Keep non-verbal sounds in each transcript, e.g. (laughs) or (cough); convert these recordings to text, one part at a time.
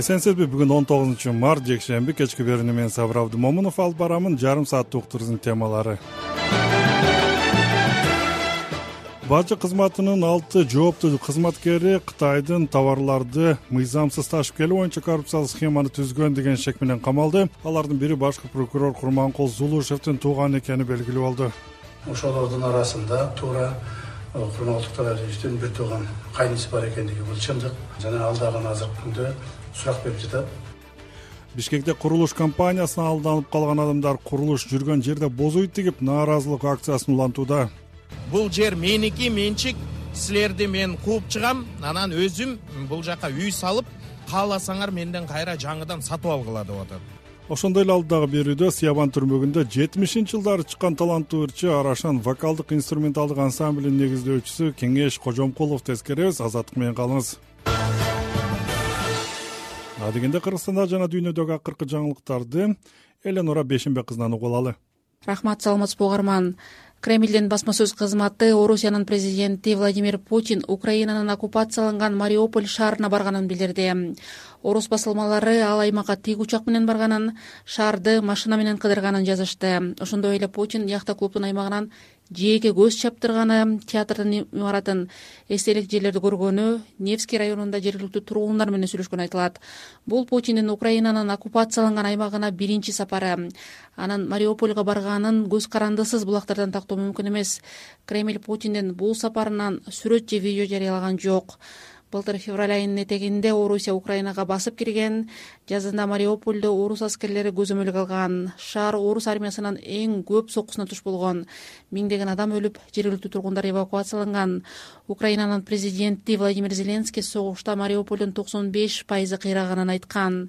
эсенсизби бүгүн он тогузунчу март жекшемби кечки берүүнү мен сабыр абдымомунов алып барамын. Жарым сааттык уктуруубуздун темалары. Бажы кызматынын алты жооптуу кызматкери кытайдын товарларды мыйзамсыз ташып келүү боюнча коррупциялык схеманы түзгөн деген шек менен камалды. Алардын бири башкы прокурор курманкул зулушевдин тууганы экени белгилүү болду. Ошолордун арасында туура э, курманкул токтогалиевичтин бир тууган кайниси бар экендиги бул чындык жана ал дагы азыркы күндө сурак берип жатат. Бишкекте курулуш компаниясына алданып калган адамдар курулуш жүргөн жерде бозуй тигип нааразылык акциясын улантууда. Бул жер меники менчик силерди мен кууп чыгам анан өзүм бул жака үй салып кааласаңар менден кайра жаңыдан сатып алгыла деп атат. Ошондой эле алдыдагы берүүдө сыябан түрмөгүндө жетимишинчи жылдары чыккан таланттуу ырчы арашан вокалдык инструменталдык ансамблинин негиздөөчүсү кеңеш кожомкулов тескеребиз азаттык менен калыңыз адегенде кыргызстанда жана дүйнөдөгү акыркы жаңылыктарды эленора бешенбек кызынан угуп алалы. Рахмат саламатсызбы угарман кремлдин басма сөз кызматы орусиянын президенти владимир путин украинанын оккупацияланган мариуполь шаарына барганын билдирди. Орус басылмалары ал аймакка тик учак менен барганын шаарды машина менен кыдырганын жазышты. Ошондой эле путин яхта клубдун аймагынан жээкке көз чаптырганы театрдын имаратын эстелик жерлерди көргөнү невский районунда жергиликтүү тургундар менен сүйлөшкөнү айтылат. Бул путиндин украинанын оккупацияланган аймагына биринчи сапары. Анын мариупольго барганын көз карандысыз булактардан тактоо мүмкүн эмес. Кремль путиндин бул сапарынан сүрөт же видео жарыялаган жок былтыр февраль айынын этегинде орусия украинага басып кирген жазында мариупольдо орус аскерлери көзөмөлгө алган шаар орус армиясынын эң көп соккусуна туш болгон. Миңдеген адам өлүп жергиликтүү тургундар эвакуацияланган. Украинанын президенти владимир зеленский согушта мариупольдун токсон беш пайызы кыйраганын айткан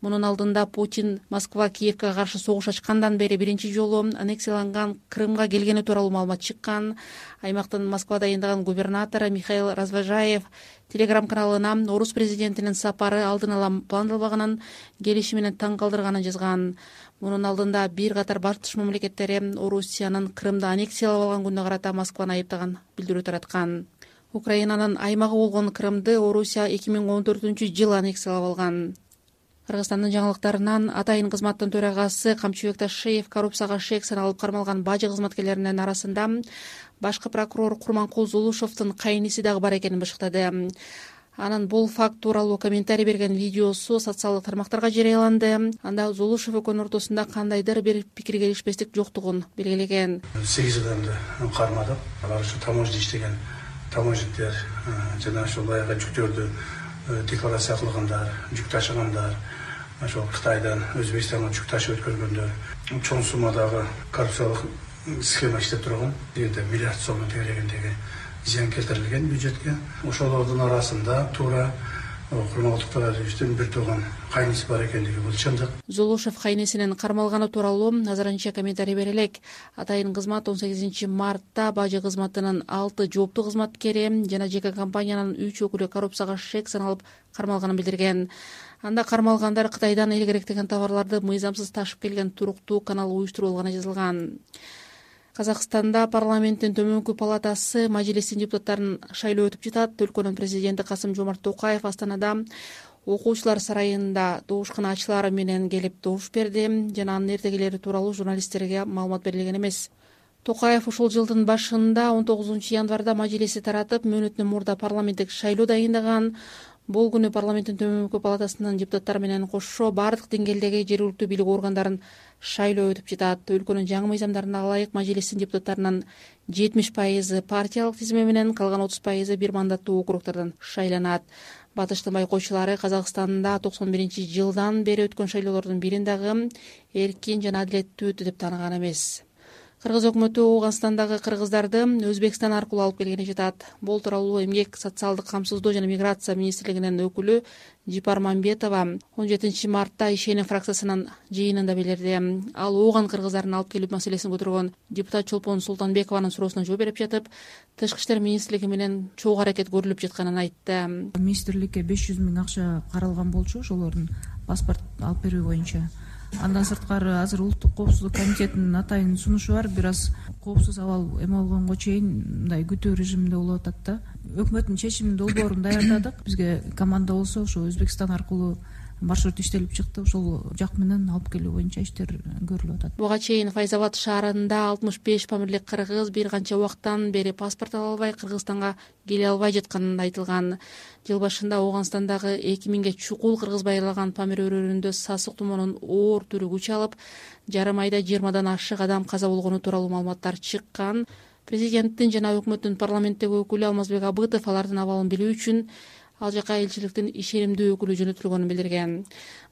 мунун алдында путин москва киевке каршы согуш ачкандан бери биринчи жолу аннексияланган крымга келгени тууралуу маалымат чыккан. Аймактын москвада дайындаган губернатору михаил развожаев телеграм каналына орус президентинин сапары алдын ала пландалбаганын келиши менен таң калтырганын жазган. Мунун алдында бир катар батыш мамлекеттери орусиянын крымды аннексиялап алган күнүнө карата москваны айыптаган билдирүү тараткан. Украинанын аймагы болгон крымды орусия эки миң он төртүнчү жылы аннексиялап алган кыргызстандын жаңылыктарынан атайын кызматтын төрагасы камчыбек ташиев коррупцияга шек саналып кармалган бажы кызматкерлеринин арасында башкы прокурор курманкул зулушевдун кайниси дагы бар экенин бышыктады анын бул факт тууралуу комментарий берген видеосу социалдык тармактарга жарыяланды. Анда зулушев экөөнүн ортосунда кандайдыр бир пикир келишпестик жоктугун белгилеген. Сегиз адамды кармадык. Алар ушу таможняда иштеген таможниктер э, жана ошол баягы жүктөрдү э, декларация кылгандар жүк ташыгандар ошол кытайдан өзбекстанга жүк ташып өткөргөндөр чоң суммадагы коррупциялык схема иштеп турган. Дегенде миллиард сомдо тегерегиндеги зыян келтирилген бюджетке. Ошолордун арасында туура э, курманкул токтогалиевичтин бир тууган кайниси бар экендиги бул чындык зулушев кайнисинин кармалганы тууралуу азырынча комментарий бере элек атайын кызмат он сегизинчи мартта бажы кызматынын алты жооптуу кызматкери жана жеке компаниянын үч өкүлү коррупцияга шек саналып кармалганын билдирген анда кармалгандар кытайдан эл керектеген товарларды мыйзамсыз ташып келген туруктуу канал уюштуруп жазылган. Казакстанда парламенттин төмөнкү палатасы мажилистин депутаттарын шайлоо өтүп жатат. Өлкөнүн президенти касым жомарт токаев астанада окуучулар сарайында добушкан ачылары менен келип добуш берди. Жана анын эртегилери тууралуу журналисттерге маалымат берилген эмес. Токаев ушул жылдын башында он тогузунчу январда мажилисти таратып мөөнөтүнөн мурда парламенттик шайлоо дайындаган бул күнү парламенттин төмөнкү палатасынын депутаттары менен кошо баардык деңгээлдеги жергиликтүү бийлик органдарын шайлоо өтүп жатат. Өлкөнүн жаңы мыйзамдарына ылайык мажилистин депутаттарынын жетимиш пайызы партиялык тизме менен калган отуз пайызы бир мандаттуу округдардан шайланат. Батыштын байкоочулары казакстанда токсон биринчи жылдан бери өткөн шайлоолордун бирин дагы эркин жана адилеттүү өттү деп тааныган эмес кыргыз өкмөтү ооганстандагы кыргыздарды өзбекстан аркылуу алып келгени жатат. Бул тууралуу эмгек социалдык камсыздоо жана миграция министрлигинин өкүлү жипар мамбетова он жетинчи мартта ишеним фракциясынын жыйынында билдирди. Ал ооган кыргыздарын алып келүү маселесин көтөргөн депутат чолпон султанбекованын суроосуна жооп берип жатып тышкы иштер министрлиги менен чогуу аракет көрүлүп жатканын айтты. Министрликке беш жүз миң акча каралган болчу ошолордун паспорт алып берүү боюнча андан сырткары азыр улуттук коопсуздук комитетинин атайын сунушу бар. Бир аз коопсуз абал эме болгонго чейин мындай күтүү режиминде болуп атат да. Өкмөттүн чечиминин долбоорун даярдадык. Бизге команда болсо ошо өзбекстан аркылуу маршрут иштелип чыкты. Ошол жак менен алып келүү боюнча иштер көрүлүп атат. Буга чейин файз абад шаарында алтымыш беш памирлик кыргыз бир канча убакыттан бери паспорт ала албай кыргызстанга келе албай жатканы айтылган. Жыл башында ооганстандагы эки миңге чукул кыргыз байырлаган памир өрөөнүндө сасык тумоонун оор түрү күч алып жарым айда жыйырмадан ашык адам каза болгону тууралуу маалыматтар чыккан. Президенттин жана өкмөттүн парламенттеги өкүлү алмазбек абытов алардын абалын билүү үчүн ал жака элчиликтин ишенимдүү өкүлү жөнөтүлгөнүн билдирген.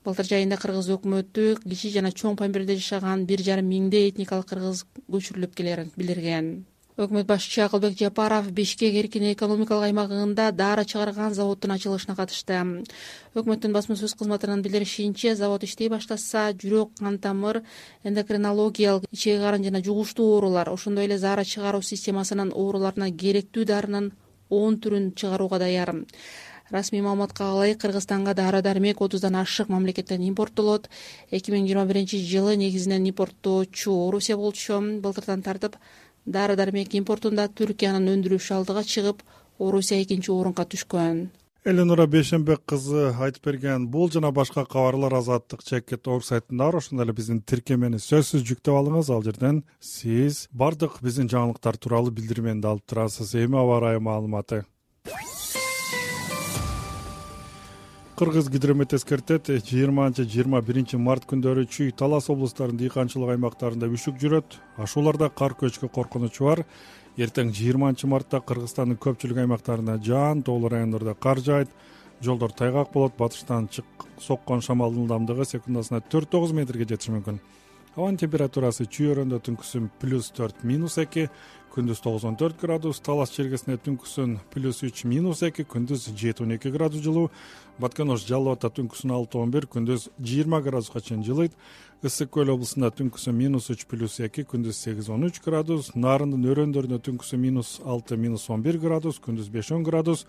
Былтыр жайында кыргыз өкмөтү кичи жана чоң памирде жашаган бир жарым миңдей этникалык кыргыз көчүрүлүп келерин билдирген. Өкмөт башчысы акылбек жапаров бишкек эркин экономикалык аймагында дары чыгарган заводдун ачылышына катышты. Өкмөттүн басма сөз кызматынын билдиришинче завод иштей баштаса жүрөк кан тамыр эндокринологиялык ичеги карын жана жугуштуу оорулар ошондой эле заара чыгаруу системасынын ооруларына керектүү дарынын он түрүн чыгарууга даяр расмий маалыматка ылайык кыргызстанга дары дармек отуздан ашык мамлекеттен импорттолот. Эки миң жыйырма биринчи жылы негизинен импорттоочу орусия болчу. Былтырдан тартып дары дармек импортунда түркиянын өндүрүшү алдыга чыгып орусия экинчи орунга түшкөн. Эленура бейшенбек кызы айтып берген бул жана башка кабарлар азаттык чекит орг сайтында бар ошондой эле биздин тиркемени сөзсүз жүктөп алыңыз. Ал жерден сиз баардык биздин жаңылыктар тууралуу билдирмени алып турасыз эми аба ырайы маалыматы кыргыз гидромет эскертет жыйырманчы жыйырма биринчи март күндөрү чүй талас облустарынын дыйканчылык аймактарында үшүк жүрөт. Ашууларда кар көчкү коркунучу бар. Эртең жыйырманчы мартта кыргызстандын көпчүлүк аймактарында жаан тоолуу райондордо кар жаайт жолдор тайгак болот батыштан соккон шамалдын ылдамдыгы секундасына төрт тогуз метрге жетиши мүмкүн. Абанын температурасы чүй өрөөндө түнкүсүн плюс төрт минус эки күндүз тогуз он төрт градус талас чергесинде түнкүсүн плюс үч минус эки күндүз жети он эки градус жылуу. Баткен ош жалал абадта түнкүсүн алты он бир күндүз жыйырма градуска чейин жылыйт. Ысык көл облусунда түнкүсүн минус үч плюс эки күндүз сегиз он үч градус. Нарындын өрөөндөрүндө түнкүсүн минус алты минус он бир градус күндүз беш он градус.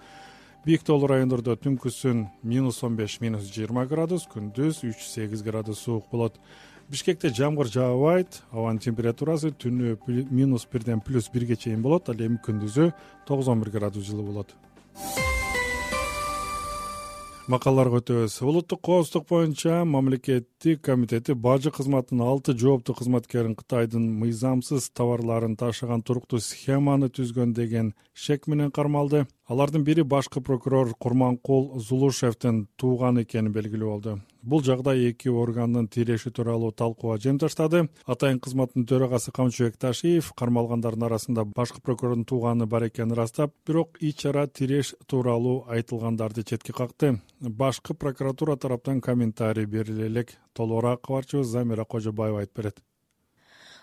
Бийик тоолуу райондордо түнкүсүн минус он беш минус жыйырма градус күндүз үч сегиз градус суук болот бишкекте жамгыр жаабайт абанын температурасы түнү минус бирден плюс бирге чейин болот ал эми күндүзү тогуз он бир градус жылуу болот. Макалаларга өтөбүз улуттук коопсуздук боюнча мамлекеттик комитети бажы кызматынын алты жооптуу кызматкерин кытайдын мыйзамсыз товарларын ташыган туруктуу схеманы түзгөн деген шек менен кармалды алардын бири башкы прокурор курманкул зулушевдин тууганы экени белгилүү болду. Бул жагдай эки органдын тиреши тууралуу талкууга жем таштады. Атайын кызматтын төрагасы камчыбек ташиев кармалгандардын арасында башкы прокурордун тууганы бар экенин ырастап бирок ич чара тиреш тууралуу айтылгандарды четке какты. Башкы прокуратура тараптан комментарий бериле элек толугураак кабарчыбыз замира кожобаева айтып берет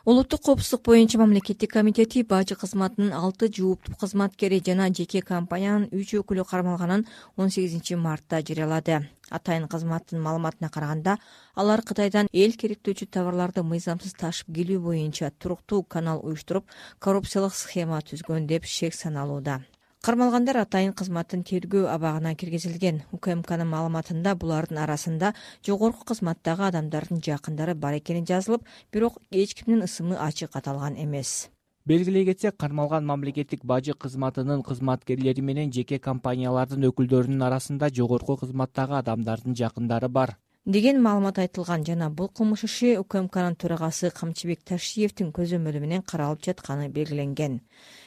улуттук коопсуздук боюнча мамлекеттик комитети бажы кызматынын алты жооптуу кызматкери жана жеке компаниянын үч өкүлү кармалганын он сегизинчи мартта жарыялады. Атайын кызматтын маалыматына караганда алар кытайдан эл керектөөчү товарларды мыйзамсыз ташып келүү боюнча туруктуу канал уюштуруп коррупциялык схема түзгөн деп шек саналууда кармалгандар атайын кызматтын тергөө абагына киргизилген. Укмкнын маалыматында булардын арасында жогорку кызматтагы адамдардын жакындары бар экени жазылып бирок эч кимдин ысымы ачык аталган эмес. Белгилей кетсек кармалган мамлекеттик бажы кызматынын кызматкерлери менен жеке компаниялардын өкүлдөрүнүн арасында жогорку кызматтагы адамдардын жакындары бар. Деген маалымат айтылган жана бул кылмыш иши укмкнын төрагасы камчыбек ташиевдин көзөмөлү менен каралып жатканы белгиленген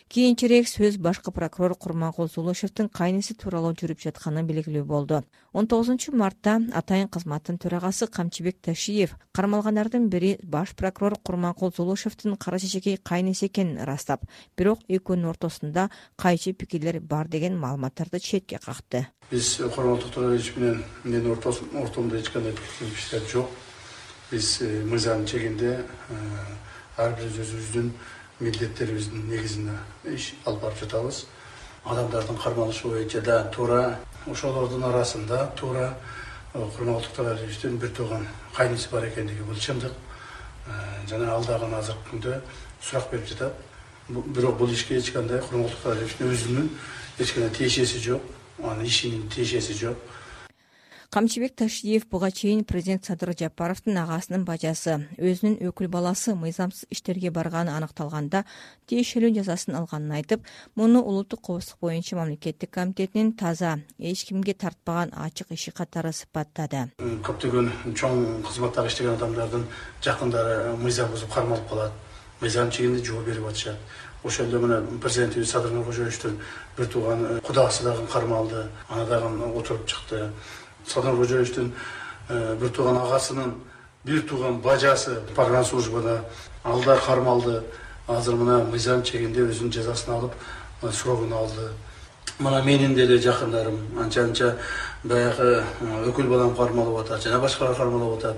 кийинчерээк сөз башкы прокурор курманкул зулушевдин кайниси тууралуу жүрүп жатканы белгилүү болду. Он тогузунчу мартта атайын кызматтын төрагасы камчыбек ташиев кармалгандардын бири баш прокурор курманкул зулушевдин кара чечекей кайниси экенин ырастап бирок экөөнүн ортосунда кайчы пикирлер бар деген маалыматтарды четке какты биз курманкул тураевич менен менин ортомдо эч кандай жок. Биз э, мыйзамдын чегинде э, ар бирибиз өзүбүздүн милдеттерибиздин негизинде иш алып барып жатабыз. Адамдардын кармалышы боюнча да туура ошолордун арасында туура э, курманкул тураевичтин бир тууган кайниси бар экендиги бул чындык э, жана ал дагы азыркы күндө сурак берип жатат. Бирок бул ишке эч кандай курманкул тураевичтин өзүнүн эч кандай тиешеси жок. Анын ишинин тиешеси жок камчыбек ташиев буга чейин президент садыр жапаровдун агасынын бажасы өзүнүн өкүл баласы мыйзамсыз иштерге барганы аныкталганда тиешелүү жазасын алганын айтып муну улуттук коопсуздук боюнча мамлекеттик комитетинин таза эч кимге тартпаган ачык иши катары сыпаттады. Көптөгөн чоң кызматтагы иштеген адамдардын жакындары мыйзам бузуп кармалып калат. Мыйзам чегинде жооп берип атышат. Ошол эле мына президентибиз садыр нуркожоевичтин бир тууган кудасы дагы кармалды. Ана дагы отуруп чыкты садыр нуркожоевичтин э, бир тууган агасынын бир тууган бажасы программа службада ал да кармалды. Азыр мына мыйзам чегинде өзүнүн жазасын алып э, срогун алды. Мына менин деле жакындарым анча анча баягы э, өкүл балам кармалып атат жана башкалар кармалып атат.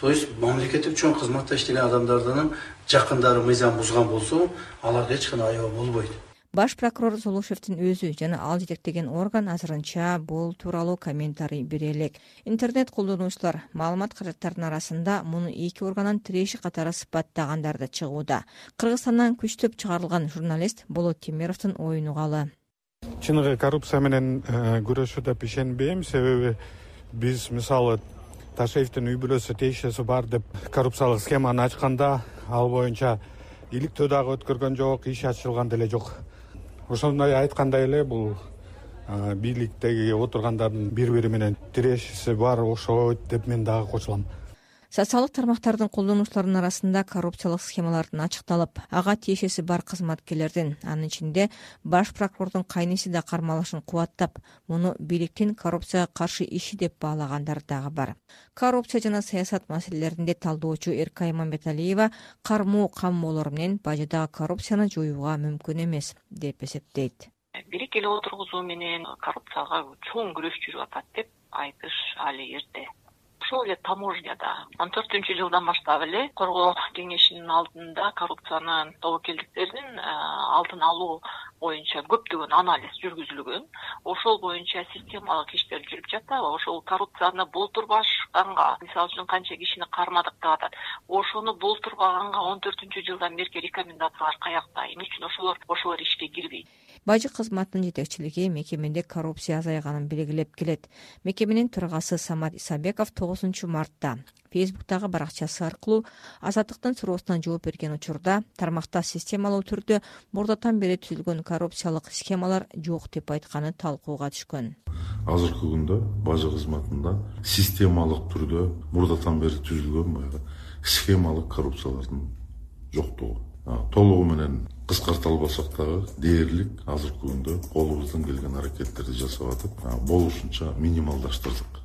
То есть мамлекеттик чоң кызматта иштеген адамдардын жакындары мыйзам бузган болсо аларга эч кандай аябаа болбойт баш прокурор зулушевдин өзү жана ал жетектеген орган азырынча бул тууралуу комментарий бере элек. Интернет колдонуучулар маалымат каражаттарынын арасында муну эки органдын тиреши катары сыпаттагандар да чыгууда. Кыргызстандан күчтөп чыгарылган журналист болот темировдун оюн угалы чыныгы коррупция менен э, күрөшүү деп ишенбейм себеби биз мисалы ташеевдин үй бүлөсү тиешеси бар деп коррупциялык схеманы ачканда ал боюнча иликтөө дагы өткөргөн жок иш ачылган деле жок ошондой айткандай эле бул бийликтеги отургандардын бири бири менен тирешиси бар окшойт деп мен дагы кошулам социалдык тармактардын колдонуучуларынын арасында коррупциялык схемалардын ачыкталып ага тиешеси бар кызматкерлердин анын ичинде баш прокурордун кайниси да кармалышын кубаттап муну бийликтин коррупцияга каршы иши деп баалагандар дагы бар. Коррупция жана саясат маселелеринде талдоочу эркай мамбеталиева кармоо каммоолор менен бажыдагы коррупцияны жоюуга мүмкүн эмес деп эсептейт. Бийлик эле отургузуу менен коррупцияга чоң күрөш жүрүп атат деп айтыш али эрте ошол эле таможняда. Он төртүнчү жылдан баштап эле коргоо кеңешинин алдында коррупциянын тобокелдиктерин э, алдын алуу боюнча көптөгөн анализ жүргүзүлгөн. Ошол боюнча системалык иштер жүрүп жатат ошол коррупцияны болтурбашканга мисалы үчүн канча кишини кармадык деп атат. Ошону болтурбаганга он төртүнчү жылдан берки рекомендациялар каякта эмне үчүн ошолор ошолор ишке кирбейт бажы кызматынын жетекчилиги мекемеде коррупция азайганын белгилеп келет. Мекеменин төрагасы самат исабеков тогузунчу мартта фейсбуктагы баракчасы аркылуу азаттыктын суроосуна жооп берген учурда тармакта системалуу түрдө мурдатан бери түзүлгөн коррупциялык схемалар жок деп айтканы талкууга түшкөн. Азыркы күндө бажы кызматында системалык түрдө мурдатан бери түзүлгөн баягы схемалык коррупциялардын жоктугу толугу менен кыскарта албасак дагы дээрлик азыркы күндө колубуздан келген аракеттерди жасап атып болушунча минималдаштырдык.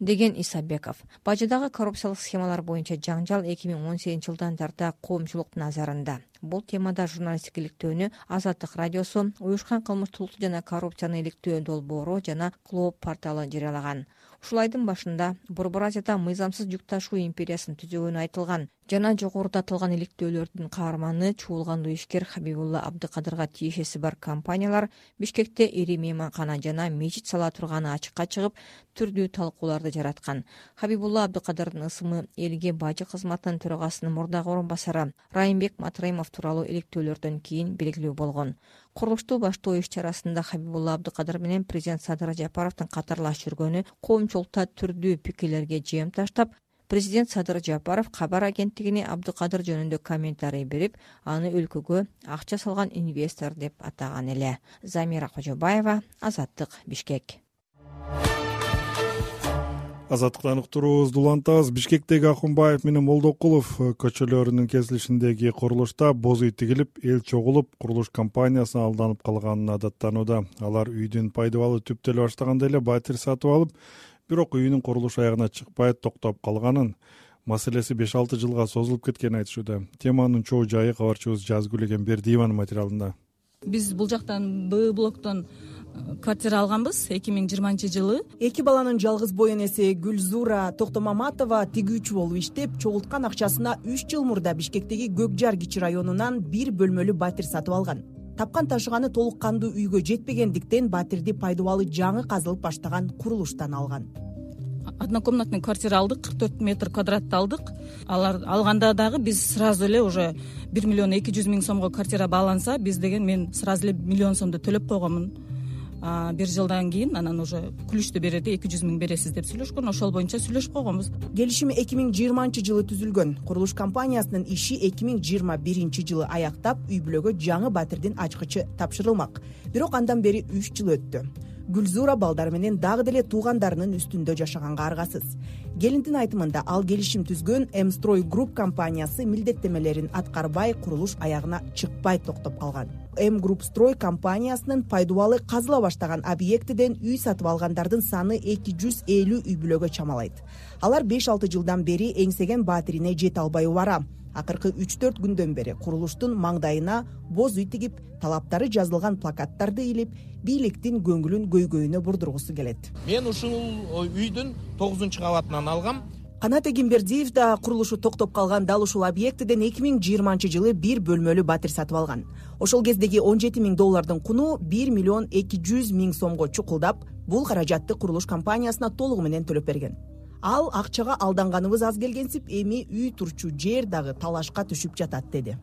Деген исабеков. Бажыдагы коррупциялык схемалар боюнча жаңжал эки миң он сегизинчи жылдан тарта коомчулук назарында. Бул темада журналисттик иликтөөнү азаттык радиосу уюшкан кылмыштуулукту жана коррупцияны иликтөө долбоору жана клооп порталы жарыялаган ушул айдын башында борбор азияда мыйзамсыз жүк ташуу империясын түзөгөнү айтылган жана жогоруда аталган иликтөөлөрдүн каарманы чуулгандуу ишкер хабибулла абдыкадырга тиешеси бар компаниялар бишкекте ири мейманкана жана мечит сала турганы ачыкка чыгып түрдүү талкууларды жараткан. Хабибулла абдыкадырдын ысымы элге бажы кызматынын төрагасынын мурдагы орун басары райымбек матраимов тууралуу иликтөөлөрдөн кийин белгилүү болгон курулушту баштоо иш чарасында хабибулла абдыкадыр менен президент садыр жапаровдун катарлаш жүргөнү коомчулукта түрдүү пикирлерге жем таштап президент садыр жапаров кабар агенттигине абдыкадыр жөнүндө комментарий берип аны өлкөгө акча салган инвестор деп атаган эле. Замира кожобаева азаттык бишкек азаттыктан уктуруубузду улантабыз бишкектеги акунбаев менен молдокулов көчөлөрүнүн кесилишиндеги курулушта боз үй тигилип эл чогулуп курулуш компаниясына алданып калганына даттанууда алар үйдүн пайдубалы түптөлө баштаганда эле батир сатып алып бирок үйүнүн курулушу аягына чыкпай токтоп калганын маселеси беш алты жылга созулуп кеткенин айтышууда. Теманын чоо жайы кабарчыбыз жазгүл эгембердиеванын материалында. Биз бул жактан б блоктон э, квартира алганбыз. Эки миң жыйырманчы жылы. Эки баланын жалгыз боо энеси гүлзура токтомаматова тигүүчү болуп иштеп чогулткан акчасына үч жыл мурда бишкектеги көк жар кичи районунан бир бөлмөлүү батир сатып алган. Тапкан ташыганы толук кандуу үйгө жетпегендиктен батирди пайдубалы жаңы казылып баштаган курулуштан алган. Однокомнатный квартира алдык кырк төрт метр квадратты алдык. Алар алганда дагы биз сразу эле уже бир миллион эки жүз миң сомго квартира бааланса биз деген мен сразу эле миллион сомду төлөп койгонмун бир жылдан кийин анан уже күлүштү берерде эки жүз миң бересиз деп сүйлөшкөн. Ошол боюнча сүйлөшүп койгонбуз келишим эки миң жыйырманчы жылы түзүлгөн. Курулуш компаниясынын иши эки миң жыйырма биринчи жылы аяктап үй бүлөгө жаңы батирдин ачкычы тапшырылмак. Бирок андан бери үч жыл өттү гүлзура балдары менен дагы деле туугандарынын үстүндө жашаганга аргасыз. Келиндин айтымында ал келишим түзгөн мстрой групп компаниясы милдеттенмелерин аткарбай курулуш аягына чыкпай токтоп калган. М групп строй компаниясынын пайдубалы казыла баштаган объектиден үй сатып алгандардын саны эки жүз элүү үй бүлөгө чамалайт. Алар беш алты жылдан бери эңсеген баатирине жете албай убара акыркы үч төрт күндөн бери курулуштун маңдайына боз үй тигип талаптары жазылган плакаттарды илип бийликтин көңүлүн көйгөйүнө бурдургусу келет. Мен ушул үйдүн тогузунчу кабатынан алгам. Канат эгембердиев да курулушу токтоп калган дал ушул объектиден эки миң жыйырманчы жылы бир бөлмөлүү батир сатып алган. Ошол кездеги он жети миң доллардын куну бир миллион эки жүз миң сомго чукулдап бул каражатты курулуш компаниясына толугу менен төлөп берген ал акчага алданганыбыз аз келгенсип эми үй турчу жер дагы талашка түшүп жатат деди.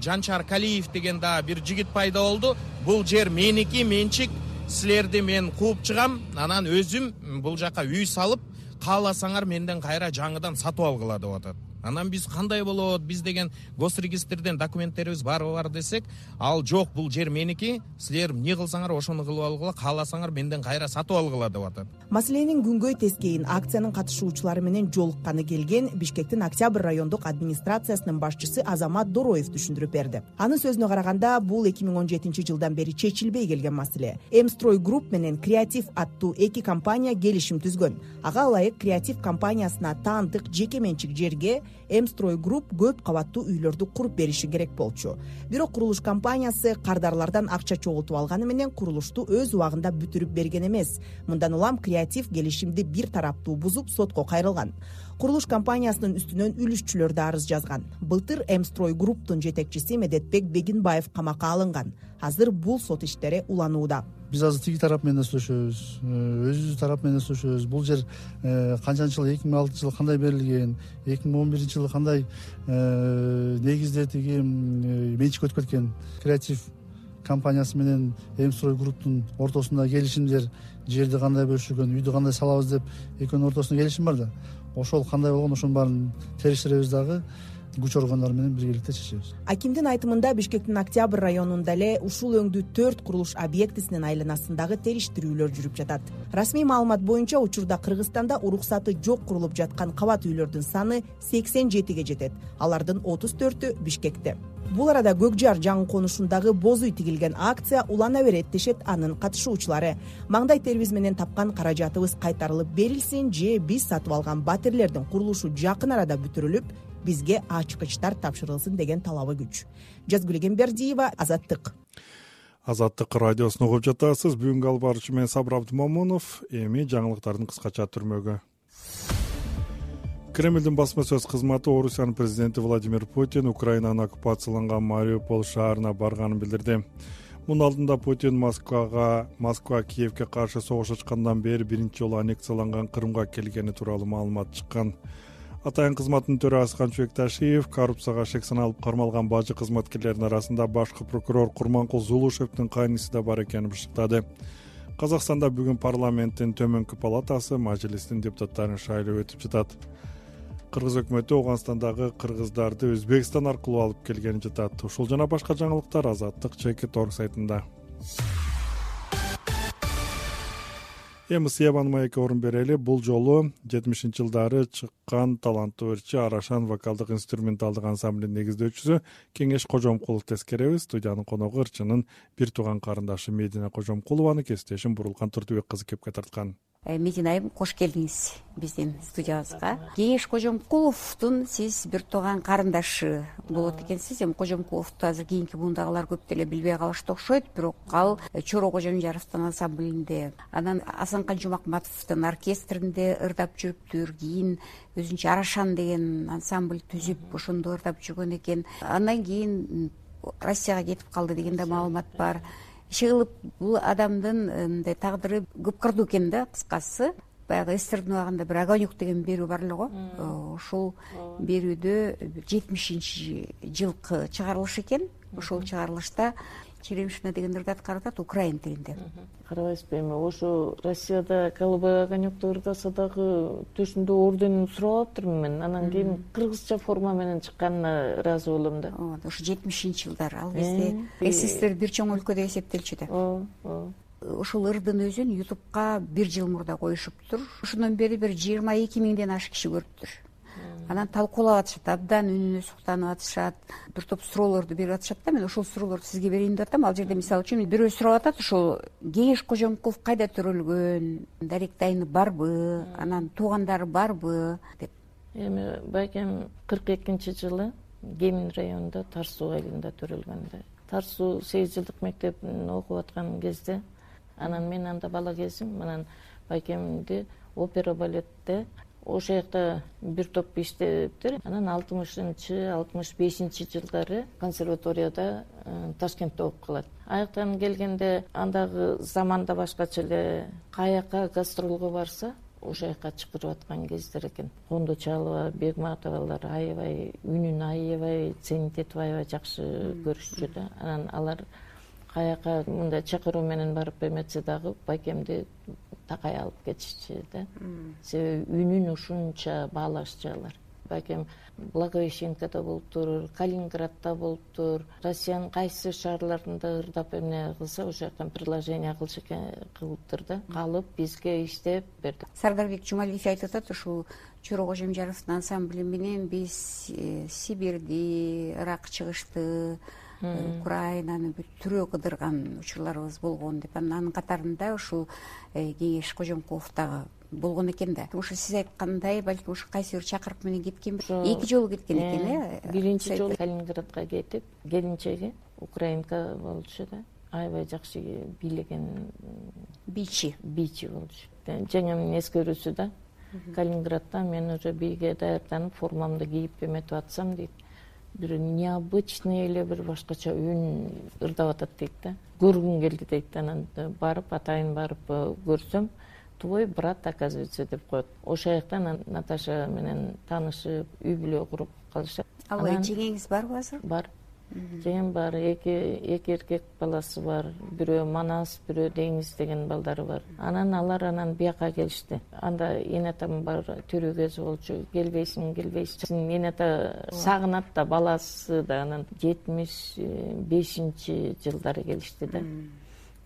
Жанчар калиев деген дагы бир жигит пайда болду. Бул жер меники менчик. Силерди мен кууп чыгам. Анан өзүм бул жака үй салып кааласаңар менден кайра жаңыдан сатып алгыла деп атат анан биз кандай болот? Биз деген гос регистрден документтерибиз барбы бар десек ал жок бул жер меники силер эмне кылсаңар ошону кылып алгыла кааласаңар менден кайра сатып алгыла деп атат. Маселенин күнгөй тескейин акциянын катышуучулары менен жолукканы келген бишкектин октябрь райондук администрациясынын башчысы азамат дороев түшүндүрүп берди. Анын сөзүнө караганда бул эки миң он жетинчи жылдан бери чечилбей келген маселе. М строй групп менен креатив аттуу эки компания келишим түзгөн. Ага ылайык креатив компаниясына таандык жеке менчик жерге м строй групп көп кабаттуу үйлөрдү куруп бериши керек болчу. Бирок курулуш компаниясы кардарлардан акча чогултуп алганы менен курулушту өз убагында бүтүрүп берген эмес. Мындан улам креатив келишимди бир тараптуу бузуп сотко кайрылган. Курулуш компаниясынын үстүнөн үлүшчүлөр да арыз жазган. Былтыр м строй групптун жетекчиси медетбек бегинбаев камакка алынган. Азыр бул сот иштери уланууда биз азыр тиги тарап менен сүйлөшөбүз э, өзүбүздүн тарап менен сүйлөшөбүз бул жер э, канчанчы жылы? Эки миң алтынчы жылы кандай берилген? Эки миң он биринчи жылы кандай э, негизде тиги менчикке өтүп кеткен креатив компаниясы менен м строй групптун ортосунда келишимдер? Жерди кандай бөлүшүлгөн үйдү кандай салабыз деп экөөнүн ортосунда келишим бар да. Ошол кандай болгон? Ошонун баарын териштиребиз дагы күч органдары менен биргеликте чечебиз. Акимдин айтымында бишкектин октябрь районунда эле ушул өңдүү төрт курулуш объектисинин айланасындагы териштирүүлөр жүрүп жатат. Расмий маалымат боюнча учурда кыргызстанда уруксаты жок курулуп жаткан кабат үйлөрдүн саны сексен жетиге жетет. Алардын отуз төртү бишкекте бул арада көк жар жаңы конушундагы боз үй тигилген акция улана берет дешет анын катышуучулары. Маңдай терибиз менен тапкан каражатыбыз кайтарылып берилсин же биз сатып алган батирлердин курулушу жакын арада бүтүрүлүп бизге ачкычтар тапшырылсын деген талабы күч. Жазгүл эгембердиева азаттык. Азаттык радиосун угуп жатасыз. Бүгүнкү алып баруучу мен сабыр абдымомунов эми жаңылыктардын кыскача түрмөгү кремлдин басма сөз кызматы орусиянын президенти владимир путин украинанын оккупацияланган мариуполь шаарына барганын билдирди. Мунун алдында путин москвага москва киевке каршы согуш ачкандан бери биринчи жолу аннекцияланган крымга келгени тууралуу маалымат чыккан. Атайын кызматтын төрагасы канчыбек ташиев коррупцияга шек саналып кармалган бажы кызматкерлеринин арасында башкы прокурор курманкул зулушевдин кайниси да бар экенин бышыктады казакстанда бүгүн парламенттин төмөнкү палатасы мажлистин депутаттарын шайлоо өтүп жатат кыргыз өкмөтү ооганстандагы кыргыздарды өзбекстан аркылуу алып келгени жатат. Ушул жана башка жаңылыктар азаттык чекит орг сайтында. Эми сыябан маекке орун берели. Бул жолу жетимишинчи жылдары чыккан таланттуу ырчы арашан вокалдык инструменталдык ансамблдин негиздөөчүсү кеңеш кожомкуловду эскеребиз студиянын коногу ырчынын бир тууган карындашы медина кожомкулованы кесиптешим бурулкан турдубек кызы кепке тарткан медина айым кош келдиңиз биздин студиябызга. Кеңеш кожомкуловдун сиз бир тууган карындашы болот экенсиз. Эми кожомкуловду азыр кийинки буундагылар көп деле билбей калышты окшойт. Бирок ал чоро кожомжаровдун ансамблинде анан асанкан жумакматовдун оркестринде ырдап жүрүптүр. Кийин өзүнчө арашан деген ансамбль түзүп ошондо ырдап жүргөн экен. Андан кийин россияга кетип калды деген да маалымат бар иши кылып бул адамдын мындай тагдыры көп кырдуу экен да кыскасы баягы сссрдин убагында бир огонек деген берүү бар эле го э, ошол берүүдө жетимишинчи жылкы чыгарылыш экен. Ошол чыгарылышта черемшина дегендерди аткарып атат украин тилинде. Карабайсызбы эми ошо россияда голубой огонекти ырдаса дагы төшүндө орденин сурап алыптырмын мен анан кийин кыргызча форма менен чыкканына ыраазы болом да. Ооба ошо жетимишинчи жылдары ал кезде ссср бир чоң өлкө деп эсептелчү да ооба ооба ушул ырдын өзүн ютубка бир жыл мурда коюшуптур ошондон бери бир жыйырма эки миңден ашык киши көрүптүр анан талкуулап атышат абдан үнүнө суктанып атышат бир топ суроолорду берип атышат да мен ошол суроолорду сизге берейин деп атам ал жерде мисалы үчүн бирөө сурап атат ушул кеңеш кожомкулов кайда төрөлгөн даректи айны барбы анан туугандары барбы деп. Эми байкем кырк экинчи жылы кемин районунда таш суу айылында төрөлгөн да таш суу сегиз жылдык мектебин окуп аткан кезде анан мен анда бала кезим анан байкемди опера балетте ошол жакта бир топ иштептир. Анан алтымышынчы алтымыш бешинчи жылдары консерваторияда э, ташкентте окуп калат. Аяктан келгенде андагы заман да башкача эле каяка гастролго барса ошол жака чакырып аткан кездер экен. Кондочалова бегматовалар аябай үнүн аябай ценить этип аябай жакшы көрүшчү да. Анан алар каяка мындай чакыруу менен барып эметсе дагы байкемди такай алып кетишчү да. Себеби үнүн ушунча баалашчу алар байкем благовещенкада болуптур калининградда болуптур россиянын кайсы шаарларында ырдап эмне кылса ошол жактан предложение кылыш кылыптыр да. Калып бизге иштеп берди. Сардарбек жумалиев айтып атат ушул чора кожомжаровдун ансамбли менен биз э, сибирди ырак чыгышты украинаны бүт түрө кыдырган учурларыбыз болгон деп. Анан анын катарында ушул э, кеңеш кожомкулов дагы болгон экен да. Ошо сиз айткандай балким ошо кайсы бир чакырык менен кеткен эки жолу кеткен экен э? биринчи жолу калининградка кетип келинчеги украинка болчу да. Аябай жакшы бийлеген бийчи бийчи болчу. Жеңемдин эскерүүсү да. Калининградда мен уже бийге даярданып формамды кийип эметип атсам дейт бир необычный эле бир башкача үн ырдап атат дейт да. Көргүң келди дейт анан барып атайын барып э, көрсөм твой брат оказывается деп коет. Ошол жактан наташа менен таанышып үй бүлө куруп калышат. Ал жеңеңиз барбы азыр? Бар жеңем бар? Эки эки эркек баласы бар. Бирөө манас бирөө деңиз деген балдары бар. Анан алар анан бияка келишти. Анда эне атам бар тирүү кези болчу келбейсиңби келбейсиңби эне ата сагынат да баласы да. Анан жетимиш бешинчи жылдары келишти да.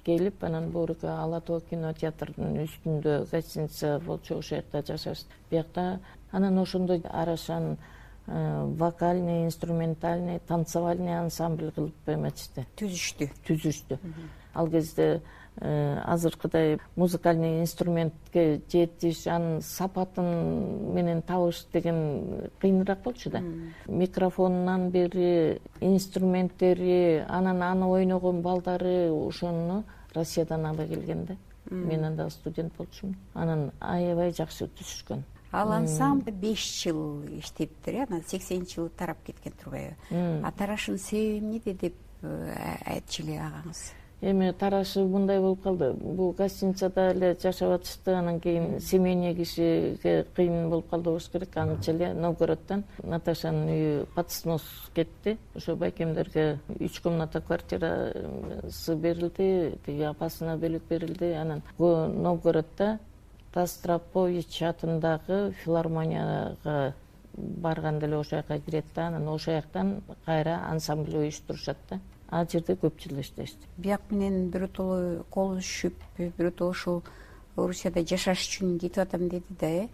Келип анан буруку ала тоо кинотеатрдын үстүндө гостиница болчу ошол жакта жашашты. Биякта анан ошондо арашан Э, вокальный инструментальный танцевальный ансамбль кылып эметишти түзүштү. Түзүштү. Ал кезде э, азыркыдай музыкальный инструментке жетиш анын сапатын менен табыш деген кыйыныраак болчу да. Микрофонунан бери инструменттери анан аны ойногон балдары ошону россиядан ала келген да мен анда студент болчумун. Анан аябай жакшы түзүшкөн ал ансамбль беш жыл иштептир э анан сексенинчи жылы тарап кеткен турбайбы. А тарашынын себеби эмнеде деп э, айтчу эле агаңыз? Эми тарашы мындай болуп калды. Бул гостиницада эле жашап атышты анан кийин семейный кишиге кыйын болуп калды болуш керек. Анча эле новгороддон наташанын үйү под снос кетти. Ошо байкемдерге үч комната квартирасы берилди тиги апасына бөлөк берилди. Анан новгороддо тастропович атындагы филармонияга барганда эле ошол жака кирет да анан ошол жактан кайра ансамбль уюштурушат да. Ал жерде көп жыл иштешти бияк менен биротоло кол үзүшүп биротоло ушул орусияда жашаш үчүн кетип атам деди да э?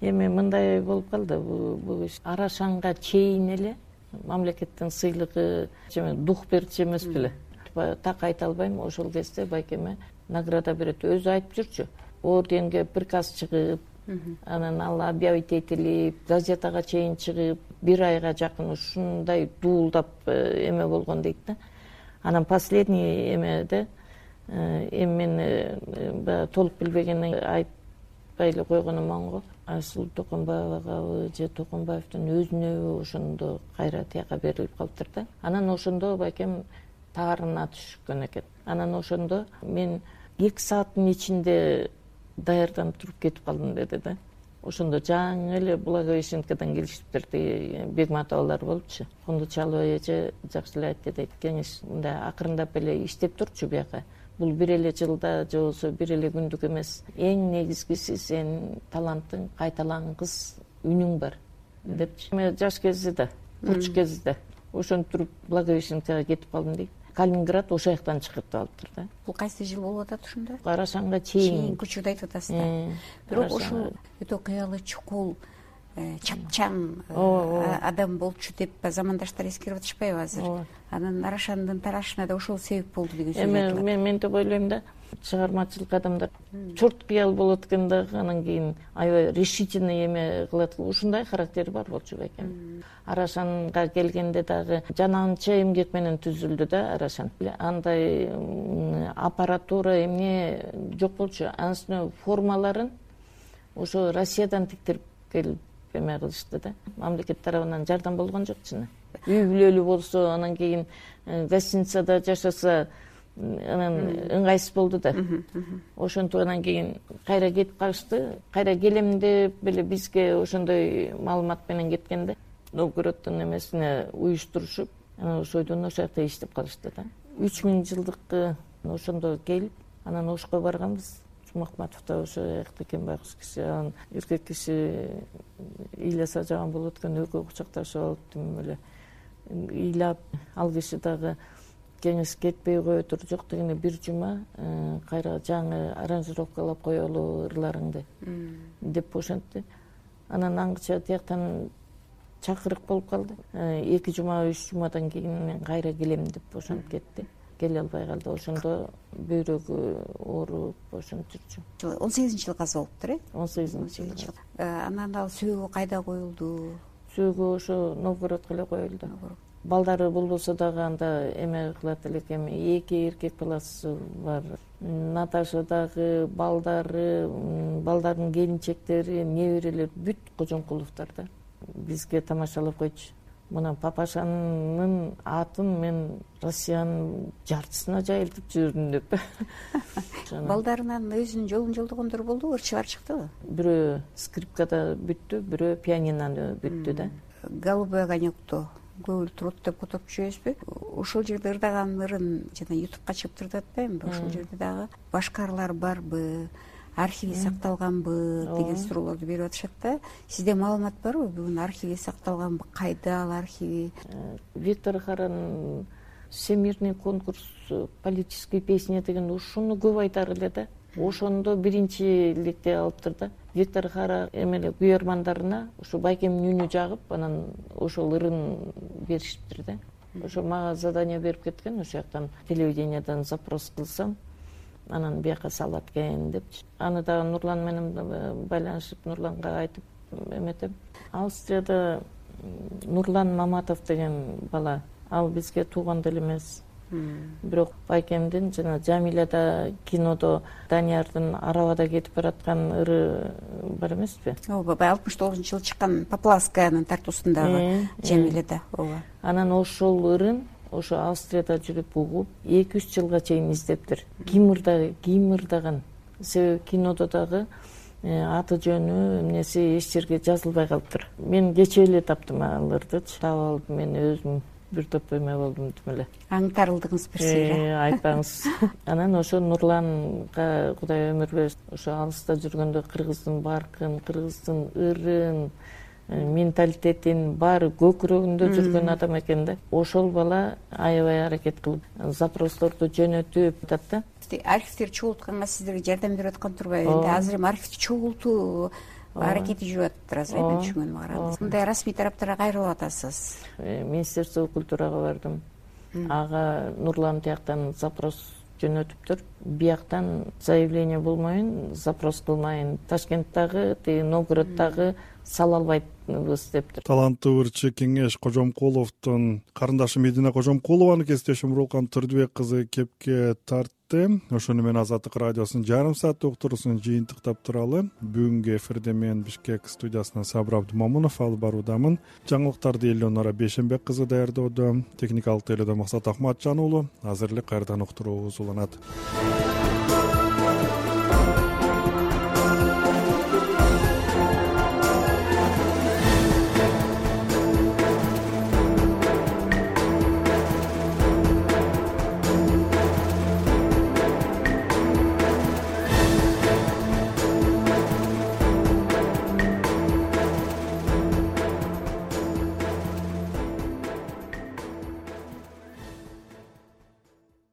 Эми мындай болуп калды. Бул иш. Арашанга чейин эле мамлекеттин сыйлыгы дух берчү эмес беле. Так айта албайм ошол кезде байкеме награда берет. Өзү айтып жүрчү орденге приказ чыгып анан ал объявить этилип газетага чейин чыгып бир айга жакын ушундай дуулдап э, эме болгон дейт да. Анан последний эмеде э, эми мен э, баягы толук билбегенден кийин айтпай эле койгонум оң го айсулуу токомбаевагабы же токомбаевдин өзүнөбү ошондо кайра тияка берилип калыптыр да. Анан ошондо байкем таарына түшкөн экен. Анан ошондо мен эки сааттын ичинде даярданып туруп кетип калдым деди да. Ошондо жаңы эле благовещенкадан келишиптир тиги бегматов алар болупчу кундучалова эже жакшы эле айтты дейт кеңеш мындай акырындап эле иштеп турчу бияка. Бул бир эле жылда же болбосо бир эле күндүк эмес. Эң негизгиси сенин талантың кайталангыс үнүң бар депчи. Эми жаш кезиде курч кезиде ошентип туруп благовещенкага кетип калдым дейт калининград ошол жактан чыгып алыптыр да. Бул кайсы жыл болуп атат ошондо арашанга чейин. Чейинки учурду айтып атасыз да. Э, бирок ушул өтө кыялы чукул э, чапчаң э, адам болчу деп замандаштар эскерип атышпайбы азыр. Анан арашандын тарашына да ошол себеп болду деген сөз эми мен мынтип ойлойм да чыгармачылык адамдар. Чорт кыял болот экен дагы анан кийин аябай решительный эме кылат ушундай характери бар болчу бекем арашанга келгенде дагы жанагынча эмгек менен түзүлдү да арашан. Андай аппаратура эмне жок болчу. Анын формаларын ошо россиядан тиктирип келип эме кылышты да. Мамлекет тарабынан жардам болгон жок чын үй бүлөлүү болсо анан кийин э, гостиницада жашаса анан ыңгайсыз болду да. Ошентип кийин кайра кетип калышты кайра келем деп эле бизге ошондой маалымат менен кеткен да. Новгороддун эмесине уюштурушуп анан ошойдон ошол жакта иштеп калышты да. Үч миң жылдыкы ошондо келип анан ошко барганбыз. Жумакматов да ошол жакта экен байкуш киши анан эркек киши ыйласа жаман болот экен экөө кучакташып алып тим эле ыйлап ал киши дагы кеңеш кетпей кое тур жок дегенде бир жума э, кайра жаңы аранжировкалап коелу ырларыңды деп ошентти. Анан аңгыча тияктан чакырык болуп калды. Э, эки жума үч жумадан кийин мен кайра келем деп ошентип кетти. Келе албай калды. Ошондо бөйрөгү ооруп ошентип жүрчү он сегизинчи жылы каза болуптур э? Он сегизинчи жылы э, анан ал сөөгү кайда коюлду? Сөөгү ошо новгородко эле коюлду балдары болбосо дагы анда эме кылат элек эми эки эркек баласы бар. Наташа дагы балдары балдардын келинчектери неберелери бүт кожомкуловдор да. Бизге тамашалап койчу. Мына папашанын атын мен россиянын жартысына жайылтып жибердим деп. (laughs) Балдарынан өзүнүн жолун жолдогондор болдубу ырчыбар чыктыбы бирөө скрипкада бүттү бирөө пианинода бүттү да. Голубой огонекто көп эле турат деп которуп жүрбөйбүзбү ошол жерде ырдаган ырын жана ютубка чыгып турат да эми ошол жерде дагы башка ырлар барбы архиви сакталганбы деген суроолорду берип атышат да. Сизде маалымат барбы? Бүгүн архиви сакталганбы? Кайда ал архиви? Э, виктор харанын всемирный конкурс политической песни деген ушуну көп айтар эле да. Ошондо биринчи электе алыптыр да виктор хара эмеле күйөрмандарына ушу байкемдин үнү жагып анан ошол ырын беришиптир да. Ошо мага задание берип кеткен ошол жактан телевидениядан запрос кылсам анан бияка салат экен депчи. Аны дагы нурлан менен байланышып нурланга айтып эметем австрияда нурлан маматов деген бала. Ал бизге тууган деле эмес бирок байкемдин жана жамиляда кинодо даниярдын арабада кетип бараткан ыры бар эмеспи? Ооба баягы алтымыш тогузунчу жылы чыккан поплавскаянын тартуусундагы э, э. жамиляда ооба. Анан ошол ырын ошо австрияда жүрүп угуп эки үч жылга чейин издептир ким ырдаган ким ырдаган себеби кинодо дагы э, аты жөнү эмнеси эч жерге жазылбай калыптыр мен кечээ эле таптым ал ырдычы таап алып мен өзүм бир топ эме болдум тим эле. Аңтарылдыңыз бир сыйра. Э, айтпаңыз. (laughs) Анан ошо нурланга кудай өмүр берсин ошо алыста жүргөндө кыргыздын баркын кыргыздын ырын э, менталитетин баары көкүрөгүндө жүргөн адам экен да. Ошол бала аябай аракет кылып запросторду жөнөтүп атат да. Архивдерди чогултканга сиздерге жардам берип аткан турбайбы. Энди азыр эми архивди чогултуу аракети жүрүп атыптыр азыр мен түшүнгөнүмө караганда мындай расмий тараптарга кайрылып атасыз? Э, министерство культурага бардым. Ага нурлан тияктан запрос жөнөтүптүр бияктан заявление болмоюн запрос кылмайын. Ташкенттагы тиги новгороддогу сала албайбыз дептир таланттуу ырчы кеңеш кожомкуловдун карындашы медина кожомкулованы кесиптешим урулкан турдубек кызы кепке ошону менен азаттык радиосунун жарым сааттык уктуруусун жыйынтыктап туралы бүгүнкү эфирде мен бишкек студиясынан сабыр абдымомунов алып баруудамын. Жаңылыктарды элеонора бейшенбек кызы даярдоодо техникалык тейлөөдө максат акматжан уулу азыр эле кайрадан уктуруубуз уланат